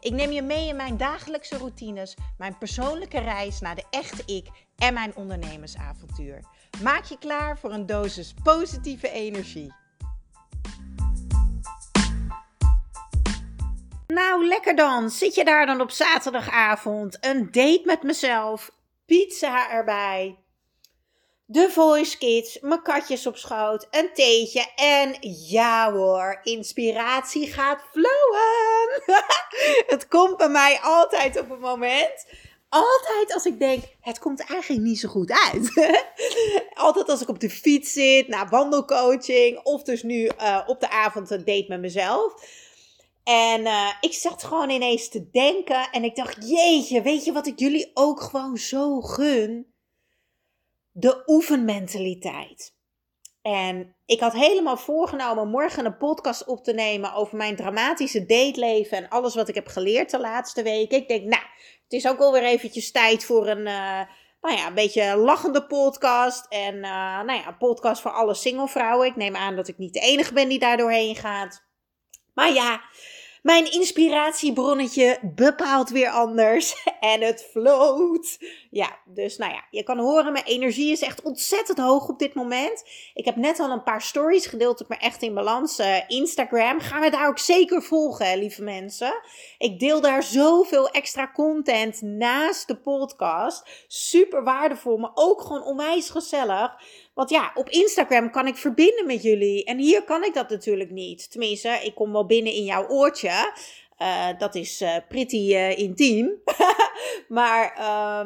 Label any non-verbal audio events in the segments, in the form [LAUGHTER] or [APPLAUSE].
Ik neem je mee in mijn dagelijkse routines, mijn persoonlijke reis naar de echte ik en mijn ondernemersavontuur. Maak je klaar voor een dosis positieve energie. Nou, lekker dan. Zit je daar dan op zaterdagavond? Een date met mezelf, pizza erbij, de Voice Kids, mijn katjes op schoot, een theetje en ja hoor, inspiratie gaat flowen. [LAUGHS] het komt bij mij altijd op een moment. Altijd als ik denk, het komt eigenlijk niet zo goed uit. [LAUGHS] altijd als ik op de fiets zit, na wandelcoaching of dus nu uh, op de avond een date met mezelf. En uh, ik zat gewoon ineens te denken en ik dacht, jeetje, weet je wat ik jullie ook gewoon zo gun? De oefenmentaliteit. En ik had helemaal voorgenomen morgen een podcast op te nemen over mijn dramatische dateleven en alles wat ik heb geleerd de laatste weken. Ik denk, nou, het is ook alweer eventjes tijd voor een, uh, nou ja, een beetje lachende podcast. En uh, nou ja, een podcast voor alle singlevrouwen. Ik neem aan dat ik niet de enige ben die daar doorheen gaat. Maar ja, mijn inspiratiebronnetje bepaalt weer anders [LAUGHS] en het float. Ja, dus nou ja, je kan horen, mijn energie is echt ontzettend hoog op dit moment. Ik heb net al een paar stories gedeeld op mijn Echt in Balans uh, Instagram. Ga me daar ook zeker volgen, lieve mensen. Ik deel daar zoveel extra content naast de podcast. Super waardevol, maar ook gewoon onwijs gezellig. Want ja, op Instagram kan ik verbinden met jullie. En hier kan ik dat natuurlijk niet. Tenminste, ik kom wel binnen in jouw oortje. Uh, dat is uh, pretty uh, intiem. [LAUGHS] maar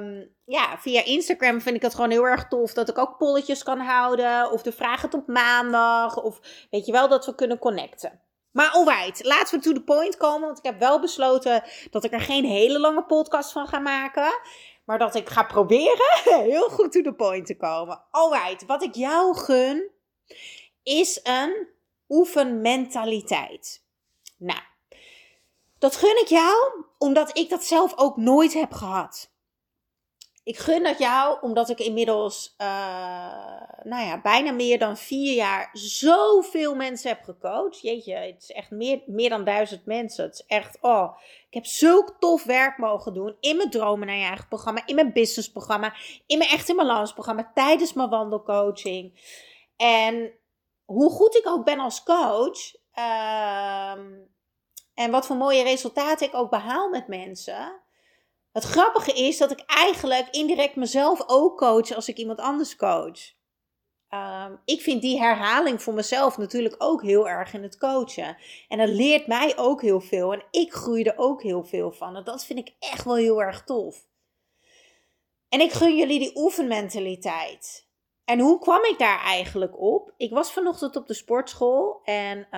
um, ja, via Instagram vind ik het gewoon heel erg tof dat ik ook polletjes kan houden. Of de vragen tot maandag. Of weet je wel, dat we kunnen connecten. Maar alright, laten we to the point komen. Want ik heb wel besloten dat ik er geen hele lange podcast van ga maken. Maar dat ik ga proberen [LAUGHS] heel goed to the point te komen. Alright, wat ik jou gun is een oefenmentaliteit. Nou, dat gun ik jou omdat ik dat zelf ook nooit heb gehad. Ik gun dat jou omdat ik inmiddels, uh, nou ja, bijna meer dan vier jaar zoveel mensen heb gecoacht. Jeetje, het is echt meer, meer dan duizend mensen. Het is echt, oh, ik heb zulk tof werk mogen doen in mijn dromen naar je eigen programma, in mijn businessprogramma, in mijn echt in balans programma, tijdens mijn wandelcoaching. En hoe goed ik ook ben als coach, uh, en wat voor mooie resultaten ik ook behaal met mensen het grappige is dat ik eigenlijk indirect mezelf ook coach als ik iemand anders coach. Um, ik vind die herhaling voor mezelf natuurlijk ook heel erg in het coachen. En dat leert mij ook heel veel. En ik groei er ook heel veel van. En dat vind ik echt wel heel erg tof. En ik gun jullie die oefenmentaliteit. En hoe kwam ik daar eigenlijk op? Ik was vanochtend op de sportschool. En uh,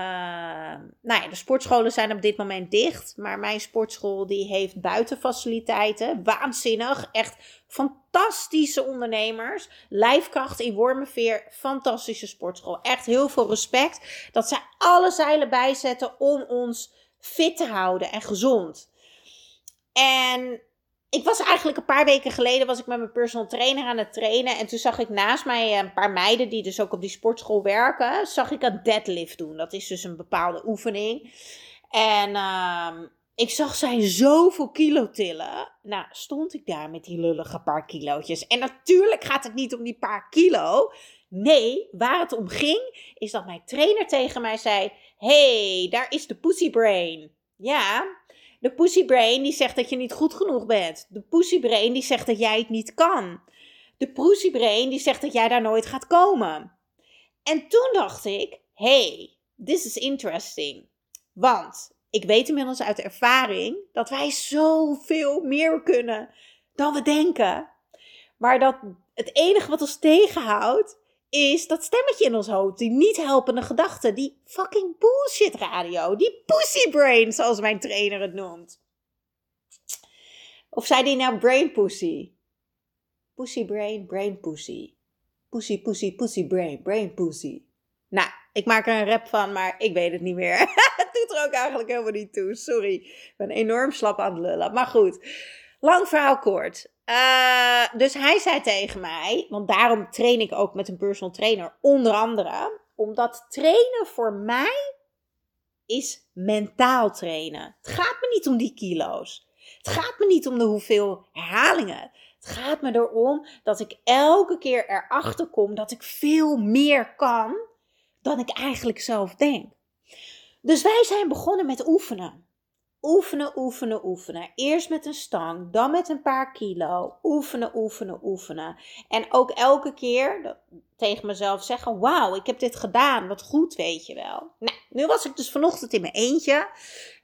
nou ja, de sportscholen zijn op dit moment dicht. Maar mijn sportschool die heeft buitenfaciliteiten. Waanzinnig. Echt fantastische ondernemers. Lijfkracht in Wormenveer. Fantastische sportschool. Echt heel veel respect. Dat zij alle zeilen bijzetten om ons fit te houden en gezond. En ik was eigenlijk een paar weken geleden was ik met mijn personal trainer aan het trainen. En toen zag ik naast mij een paar meiden die dus ook op die sportschool werken. Zag ik een deadlift doen. Dat is dus een bepaalde oefening. En uh, ik zag zij zoveel kilo tillen. Nou, stond ik daar met die lullige paar kilootjes. En natuurlijk gaat het niet om die paar kilo. Nee, waar het om ging, is dat mijn trainer tegen mij zei: hey, daar is de pussy brain. Ja, de pussybrain die zegt dat je niet goed genoeg bent. De pussybrain die zegt dat jij het niet kan. De pussybrain die zegt dat jij daar nooit gaat komen. En toen dacht ik, hey, this is interesting. Want ik weet inmiddels uit ervaring dat wij zoveel meer kunnen dan we denken. Maar dat het enige wat ons tegenhoudt is dat stemmetje in ons hoofd, die niet helpende gedachten, die fucking bullshit radio, die pussy brain, zoals mijn trainer het noemt. Of zei die nou brain pussy? Pussy brain, brain pussy. Pussy, pussy, pussy brain, brain pussy. Nou, ik maak er een rap van, maar ik weet het niet meer. [LAUGHS] het doet er ook eigenlijk helemaal niet toe. Sorry. Ik ben enorm slap aan het lullen. Maar goed, lang verhaal kort. Uh, dus hij zei tegen mij, want daarom train ik ook met een personal trainer, onder andere, omdat trainen voor mij is mentaal trainen. Het gaat me niet om die kilo's. Het gaat me niet om de hoeveel herhalingen. Het gaat me erom dat ik elke keer erachter kom dat ik veel meer kan dan ik eigenlijk zelf denk. Dus wij zijn begonnen met oefenen. Oefenen, oefenen, oefenen. Eerst met een stang, dan met een paar kilo. Oefenen, oefenen, oefenen. En ook elke keer tegen mezelf zeggen: Wauw, ik heb dit gedaan. Wat goed, weet je wel. Nou, nu was ik dus vanochtend in mijn eentje.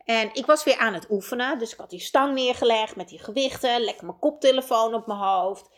En ik was weer aan het oefenen. Dus ik had die stang neergelegd met die gewichten. Lekker mijn koptelefoon op mijn hoofd.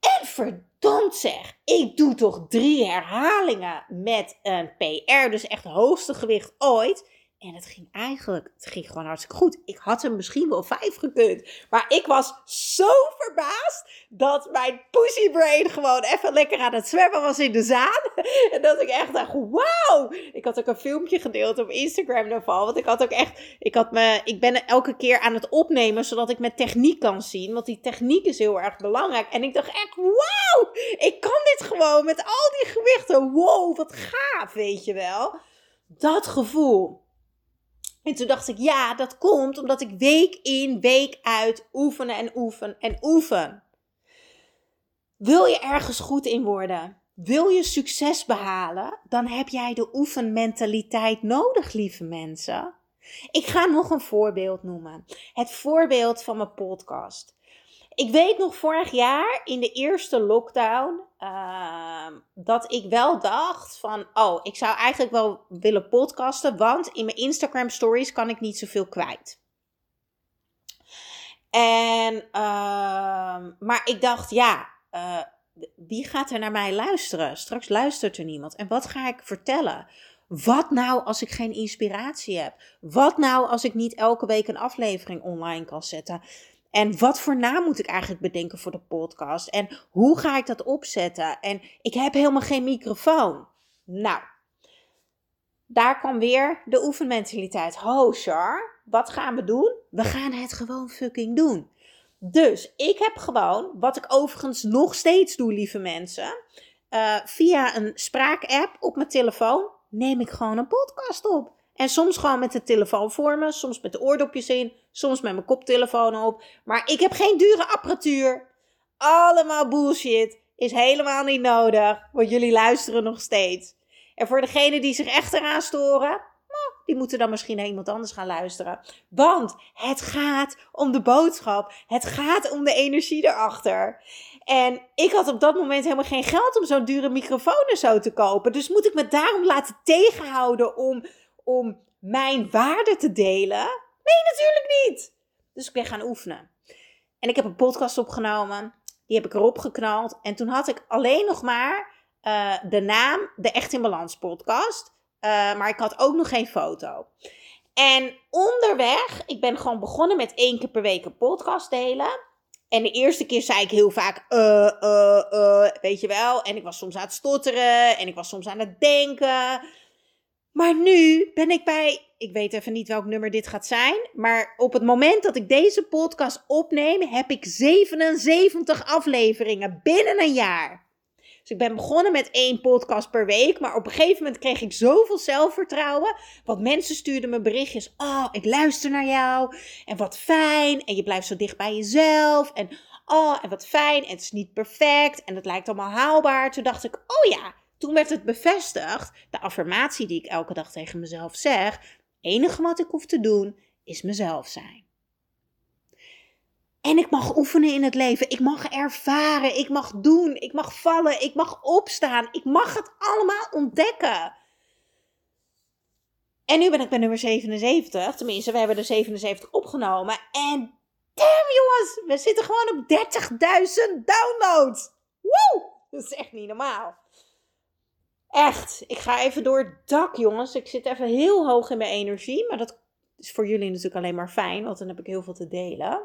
En verdomd zeg, ik doe toch drie herhalingen met een PR. Dus echt het hoogste gewicht ooit. En het ging eigenlijk, het ging gewoon hartstikke goed. Ik had hem misschien wel vijf gekund. Maar ik was zo verbaasd dat mijn pussybrain gewoon even lekker aan het zwemmen was in de zaan. [LAUGHS] En dat ik echt dacht, wauw. Ik had ook een filmpje gedeeld op Instagram daarvan. Want ik had ook echt, ik, had me, ik ben elke keer aan het opnemen zodat ik met techniek kan zien. Want die techniek is heel erg belangrijk. En ik dacht echt, wauw. Ik kan dit gewoon met al die gewichten. Wow, wat gaaf, weet je wel. Dat gevoel. En toen dacht ik, ja, dat komt omdat ik week in, week uit oefenen en oefen en oefen. Wil je ergens goed in worden? Wil je succes behalen? Dan heb jij de oefenmentaliteit nodig, lieve mensen. Ik ga nog een voorbeeld noemen. Het voorbeeld van mijn podcast. Ik weet nog vorig jaar in de eerste lockdown uh, dat ik wel dacht van, oh, ik zou eigenlijk wel willen podcasten, want in mijn Instagram stories kan ik niet zoveel kwijt. En, uh, maar ik dacht, ja, uh, wie gaat er naar mij luisteren? Straks luistert er niemand. En wat ga ik vertellen? Wat nou als ik geen inspiratie heb? Wat nou als ik niet elke week een aflevering online kan zetten? En wat voor naam moet ik eigenlijk bedenken voor de podcast? En hoe ga ik dat opzetten? En ik heb helemaal geen microfoon. Nou, daar kwam weer de oefenmentaliteit. Ho, Char, wat gaan we doen? We gaan het gewoon fucking doen. Dus ik heb gewoon, wat ik overigens nog steeds doe, lieve mensen, uh, via een spraakapp op mijn telefoon neem ik gewoon een podcast op. En soms gewoon met de telefoon voor me, soms met de oordopjes in, soms met mijn koptelefoon op. Maar ik heb geen dure apparatuur. Allemaal bullshit. Is helemaal niet nodig, want jullie luisteren nog steeds. En voor degenen die zich echt eraan storen, nou, die moeten dan misschien naar iemand anders gaan luisteren. Want het gaat om de boodschap. Het gaat om de energie erachter. En ik had op dat moment helemaal geen geld om zo'n dure microfoon en zo te kopen. Dus moet ik me daarom laten tegenhouden om om mijn waarde te delen? Nee, natuurlijk niet. Dus ik ben gaan oefenen. En ik heb een podcast opgenomen. Die heb ik erop geknald. En toen had ik alleen nog maar uh, de naam De Echt in Balans podcast. Uh, maar ik had ook nog geen foto. En onderweg, ik ben gewoon begonnen met één keer per week een podcast delen. En de eerste keer zei ik heel vaak, uh, weet je wel. En ik was soms aan het stotteren en ik was soms aan het denken. Maar nu ben ik bij, ik weet even niet welk nummer dit gaat zijn, maar op het moment dat ik deze podcast opneem, heb ik 77 afleveringen binnen een jaar. Dus ik ben begonnen met één podcast per week, maar op een gegeven moment kreeg ik zoveel zelfvertrouwen. Want mensen stuurden me berichtjes, oh, ik luister naar jou en wat fijn en je blijft zo dicht bij jezelf en oh, en wat fijn en het is niet perfect en het lijkt allemaal haalbaar. Toen dacht ik, oh ja, toen werd het bevestigd, de affirmatie die ik elke dag tegen mezelf zeg: het enige wat ik hoef te doen is mezelf zijn. En ik mag oefenen in het leven. Ik mag ervaren. Ik mag doen. Ik mag vallen. Ik mag opstaan. Ik mag het allemaal ontdekken. En nu ben ik bij nummer 77. Tenminste, we hebben er 77 opgenomen. En damn jongens, we zitten gewoon op 30.000 downloads. Woe! Dat is echt niet normaal. Echt, ik ga even door het dak, jongens. Ik zit even heel hoog in mijn energie. Maar dat is voor jullie natuurlijk alleen maar fijn, want dan heb ik heel veel te delen.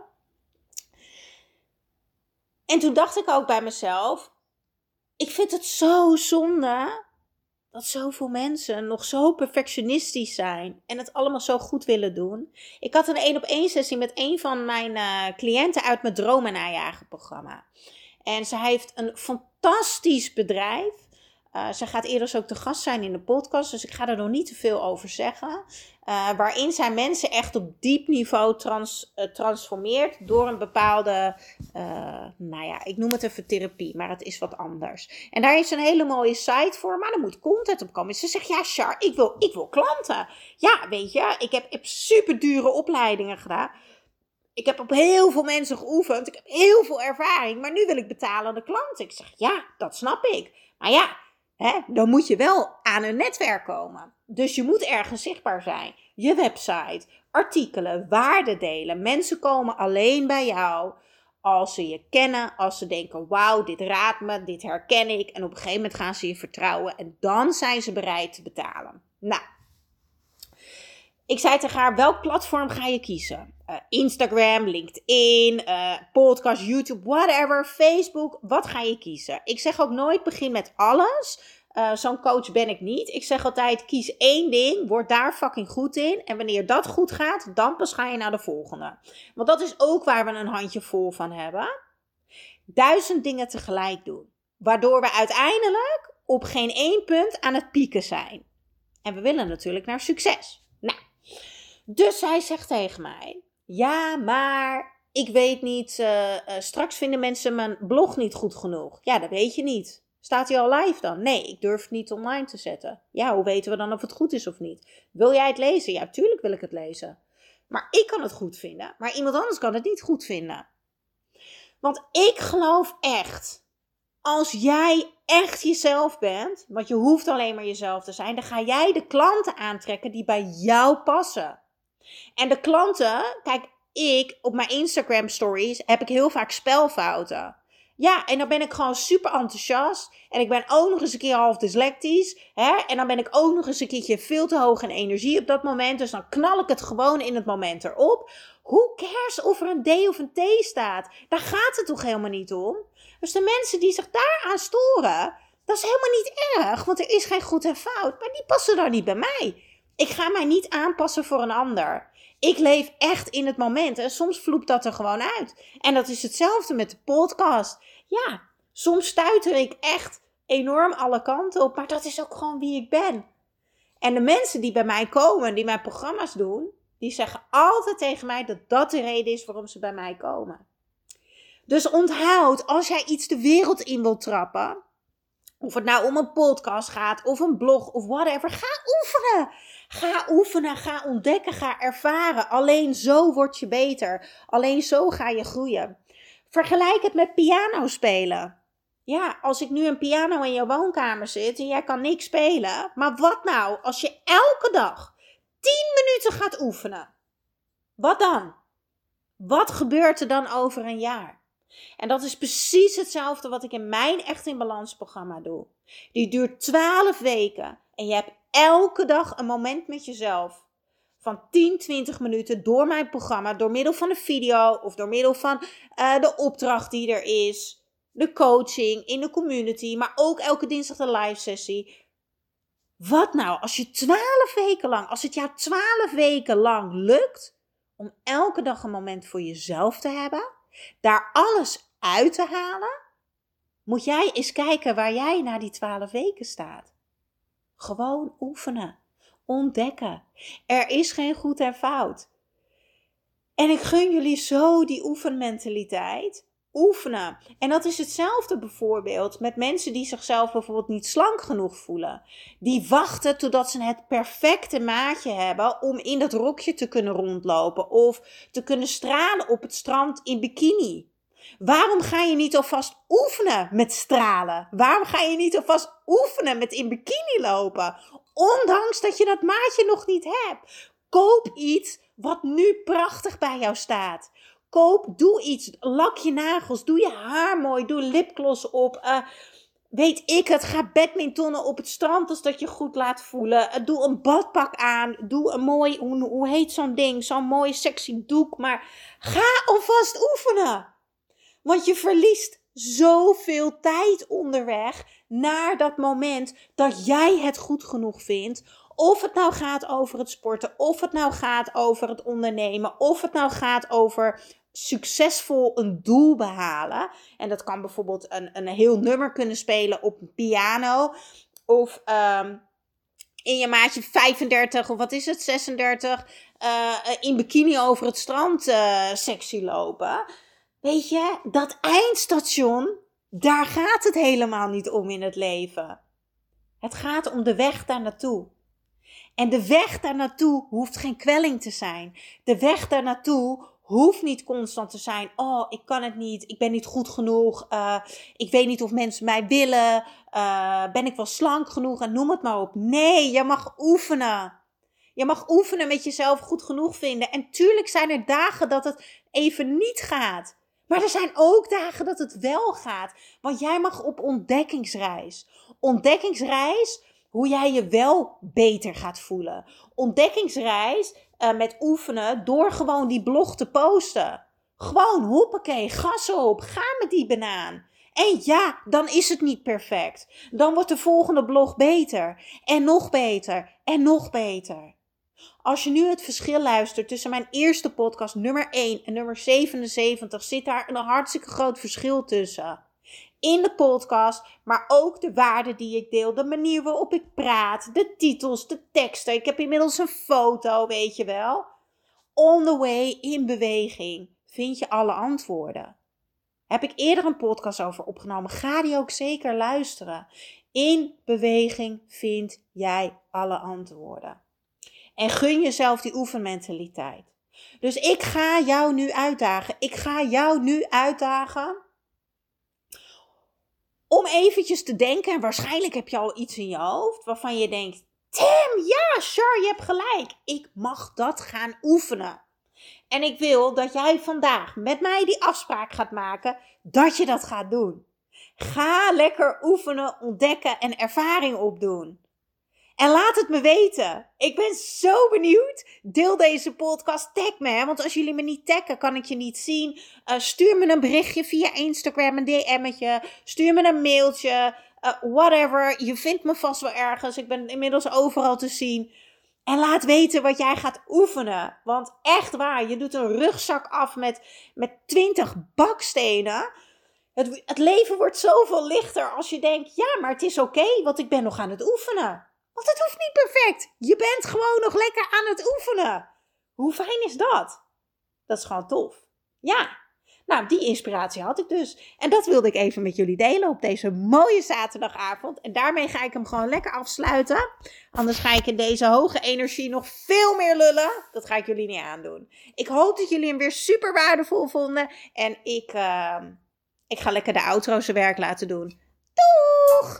En toen dacht ik ook bij mezelf: ik vind het zo zonde dat zoveel mensen nog zo perfectionistisch zijn en het allemaal zo goed willen doen. Ik had een één op één sessie met een van mijn uh, cliënten uit mijn dromen najagen programma. En ze heeft een fantastisch bedrijf. Uh, ze gaat eerder ook te gast zijn in de podcast, dus ik ga er nog niet te veel over zeggen. Uh, waarin zij mensen echt op diep niveau trans, uh, transformeert door een bepaalde, nou ja, ik noem het even therapie, maar het is wat anders. En daar is een hele mooie site voor, maar er moet content op komen. Ze zegt, ja Char, ik wil, ik wil klanten. Ja, weet je, ik heb, heb super dure opleidingen gedaan. Ik heb op heel veel mensen geoefend. Ik heb heel veel ervaring. Maar nu wil ik betalende klanten. Ik zeg, ja, dat snap ik. Maar ja, hè, dan moet je wel aan een netwerk komen. Dus je moet ergens zichtbaar zijn. Je website, artikelen, waarden delen. Mensen komen alleen bij jou als ze je kennen, als ze denken: wauw, dit raadt me, dit herken ik. En op een gegeven moment gaan ze je vertrouwen en dan zijn ze bereid te betalen. Nou, ik zei tegen haar: welk platform ga je kiezen? Uh, Instagram, LinkedIn, uh, podcast, YouTube, whatever, Facebook. Wat ga je kiezen? Ik zeg ook nooit: begin met alles. Uh, Zo'n coach ben ik niet. Ik zeg altijd: kies één ding, word daar fucking goed in. En wanneer dat goed gaat, dan pas ga je naar de volgende. Want dat is ook waar we een handje vol van hebben. Duizend dingen tegelijk doen. Waardoor we uiteindelijk op geen één punt aan het pieken zijn. En we willen natuurlijk naar succes. Nou, dus zij zegt tegen mij: Ja, maar ik weet niet. Uh, uh, straks vinden mensen mijn blog niet goed genoeg. Ja, dat weet je niet. Staat hij al live dan? Nee, ik durf het niet online te zetten. Ja, hoe weten we dan of het goed is of niet? Wil jij het lezen? Ja, tuurlijk wil ik het lezen. Maar ik kan het goed vinden, maar iemand anders kan het niet goed vinden. Want ik geloof echt, als jij echt jezelf bent, want je hoeft alleen maar jezelf te zijn, dan ga jij de klanten aantrekken die bij jou passen. En de klanten, kijk, ik op mijn Instagram stories heb ik heel vaak spelfouten. Ja, en dan ben ik gewoon super enthousiast. En ik ben ook nog eens een keer half dyslectisch. Hè? En dan ben ik ook nog eens een keertje veel te hoog in energie op dat moment. Dus dan knal ik het gewoon in het moment erop. Hoe cares of er een D of een T staat? Daar gaat het toch helemaal niet om? Dus de mensen die zich daaraan storen, dat is helemaal niet erg. Want er is geen goed en fout. Maar die passen dan niet bij mij. Ik ga mij niet aanpassen voor een ander. Ik leef echt in het moment en soms vloept dat er gewoon uit. En dat is hetzelfde met de podcast. Ja, soms stuiter ik echt enorm alle kanten op, maar dat is ook gewoon wie ik ben. En de mensen die bij mij komen, die mijn programma's doen, die zeggen altijd tegen mij dat dat de reden is waarom ze bij mij komen. Dus onthoud, als jij iets de wereld in wilt trappen, of het nou om een podcast gaat, of een blog, of whatever, ga oefenen. Ga oefenen, ga ontdekken, ga ervaren. Alleen zo word je beter. Alleen zo ga je groeien. Vergelijk het met piano spelen. Ja, als ik nu een piano in jouw woonkamer zit en jij kan niks spelen. Maar wat nou als je elke dag 10 minuten gaat oefenen? Wat dan? Wat gebeurt er dan over een jaar? En dat is precies hetzelfde wat ik in mijn Echt in Balans programma doe. Die duurt 12 weken en je hebt elke dag een moment met jezelf van 10, 20 minuten door mijn programma, door middel van een video of door middel van uh, de opdracht die er is, de coaching in de community, maar ook elke dinsdag de live sessie. Wat nou als je 12 weken lang, als het jou 12 weken lang lukt om elke dag een moment voor jezelf te hebben, daar alles uit te halen, moet jij eens kijken waar jij na die 12 weken staat. Gewoon oefenen ontdekken. Er is geen goed en fout. En ik gun jullie zo die oefenmentaliteit. Oefenen. En dat is hetzelfde bijvoorbeeld met mensen die zichzelf bijvoorbeeld niet slank genoeg voelen. Die wachten totdat ze het perfecte maatje hebben om in dat rokje te kunnen rondlopen of te kunnen stralen op het strand in bikini. Waarom ga je niet alvast oefenen met stralen? Waarom ga je niet alvast oefenen met in bikini lopen? Ondanks dat je dat maatje nog niet hebt. Koop iets wat nu prachtig bij jou staat. Koop, doe iets. Lak je nagels. Doe je haar mooi. Doe lipgloss op. Uh, weet ik het. Ga badmintonnen op het strand als dat je goed laat voelen. Uh, doe een badpak aan. Doe een mooi, hoe, hoe heet zo'n ding? Zo'n mooi sexy doek. Maar ga alvast oefenen. Want je verliest zoveel tijd onderweg naar dat moment dat jij het goed genoeg vindt. Of het nou gaat over het sporten, of het nou gaat over het ondernemen, of het nou gaat over succesvol een doel behalen. En dat kan bijvoorbeeld een, een heel nummer kunnen spelen op een piano. Of ehm, in je maatje 35 of wat is het, 36, uh, eh, in bikini over het strand uh, sexy lopen. Weet je, dat eindstation, daar gaat het helemaal niet om in het leven. Het gaat om de weg daar naartoe. En de weg daar naartoe hoeft geen kwelling te zijn. De weg daar naartoe hoeft niet constant te zijn. Oh, ik kan het niet. Ik ben niet goed genoeg. Uh, ik weet niet of mensen mij willen. Uh, ben ik wel slank genoeg? En noem het maar op. Nee, je mag oefenen. Je mag oefenen met jezelf goed genoeg vinden. En tuurlijk zijn er dagen dat het even niet gaat. Maar er zijn ook dagen dat het wel gaat. Want jij mag op ontdekkingsreis. Ontdekkingsreis hoe jij je wel beter gaat voelen. Ontdekkingsreis uh, met oefenen door gewoon die blog te posten. Gewoon, hoppakee, gas op, ga met die banaan. En ja, dan is het niet perfect. Dan wordt de volgende blog beter. En nog beter. En nog beter. Als je nu het verschil luistert tussen mijn eerste podcast, nummer 1 en nummer 77, zit daar een hartstikke groot verschil tussen. In de podcast, maar ook de waarden die ik deel, de manier waarop ik praat, de titels, de teksten. Ik heb inmiddels een foto, weet je wel. On the way, in beweging, vind je alle antwoorden. Heb ik eerder een podcast over opgenomen. Ga die ook zeker luisteren. In beweging vind jij alle antwoorden. En gun jezelf die oefenmentaliteit. Dus ik ga jou nu uitdagen. Ik ga jou nu uitdagen. Om eventjes te denken, en waarschijnlijk heb je al iets in je hoofd waarvan je denkt: Tim, ja, sure, je hebt gelijk. Ik mag dat gaan oefenen. En ik wil dat jij vandaag met mij die afspraak gaat maken dat je dat gaat doen. Ga lekker oefenen, ontdekken en ervaring opdoen. En laat het me weten. Ik ben zo benieuwd. Deel deze podcast. Tag me. Want als jullie me niet taggen, kan ik je niet zien. Uh, stuur me een berichtje via Instagram, een DM'tje. Stuur me een mailtje. Uh, whatever. Je vindt me vast wel ergens. Ik ben inmiddels overal te zien. En laat weten wat jij gaat oefenen. Want echt waar, je doet een rugzak af met, met 20 bakstenen. Het, het leven wordt zoveel lichter als je denkt: ja, maar het is oké, want ik ben nog aan het oefenen. Want het hoeft niet perfect. Je bent gewoon nog lekker aan het oefenen. Hoe fijn is dat? Dat is gewoon tof. Ja. Nou, die inspiratie had ik dus. En dat wilde ik even met jullie delen op deze mooie zaterdagavond. En daarmee ga ik hem gewoon lekker afsluiten. Anders ga ik in deze hoge energie nog veel meer lullen. Dat ga ik jullie niet aandoen. Ik hoop dat jullie hem weer super waardevol vonden. En ik, uh, ik ga lekker de outro zijn werk laten doen. Doeg!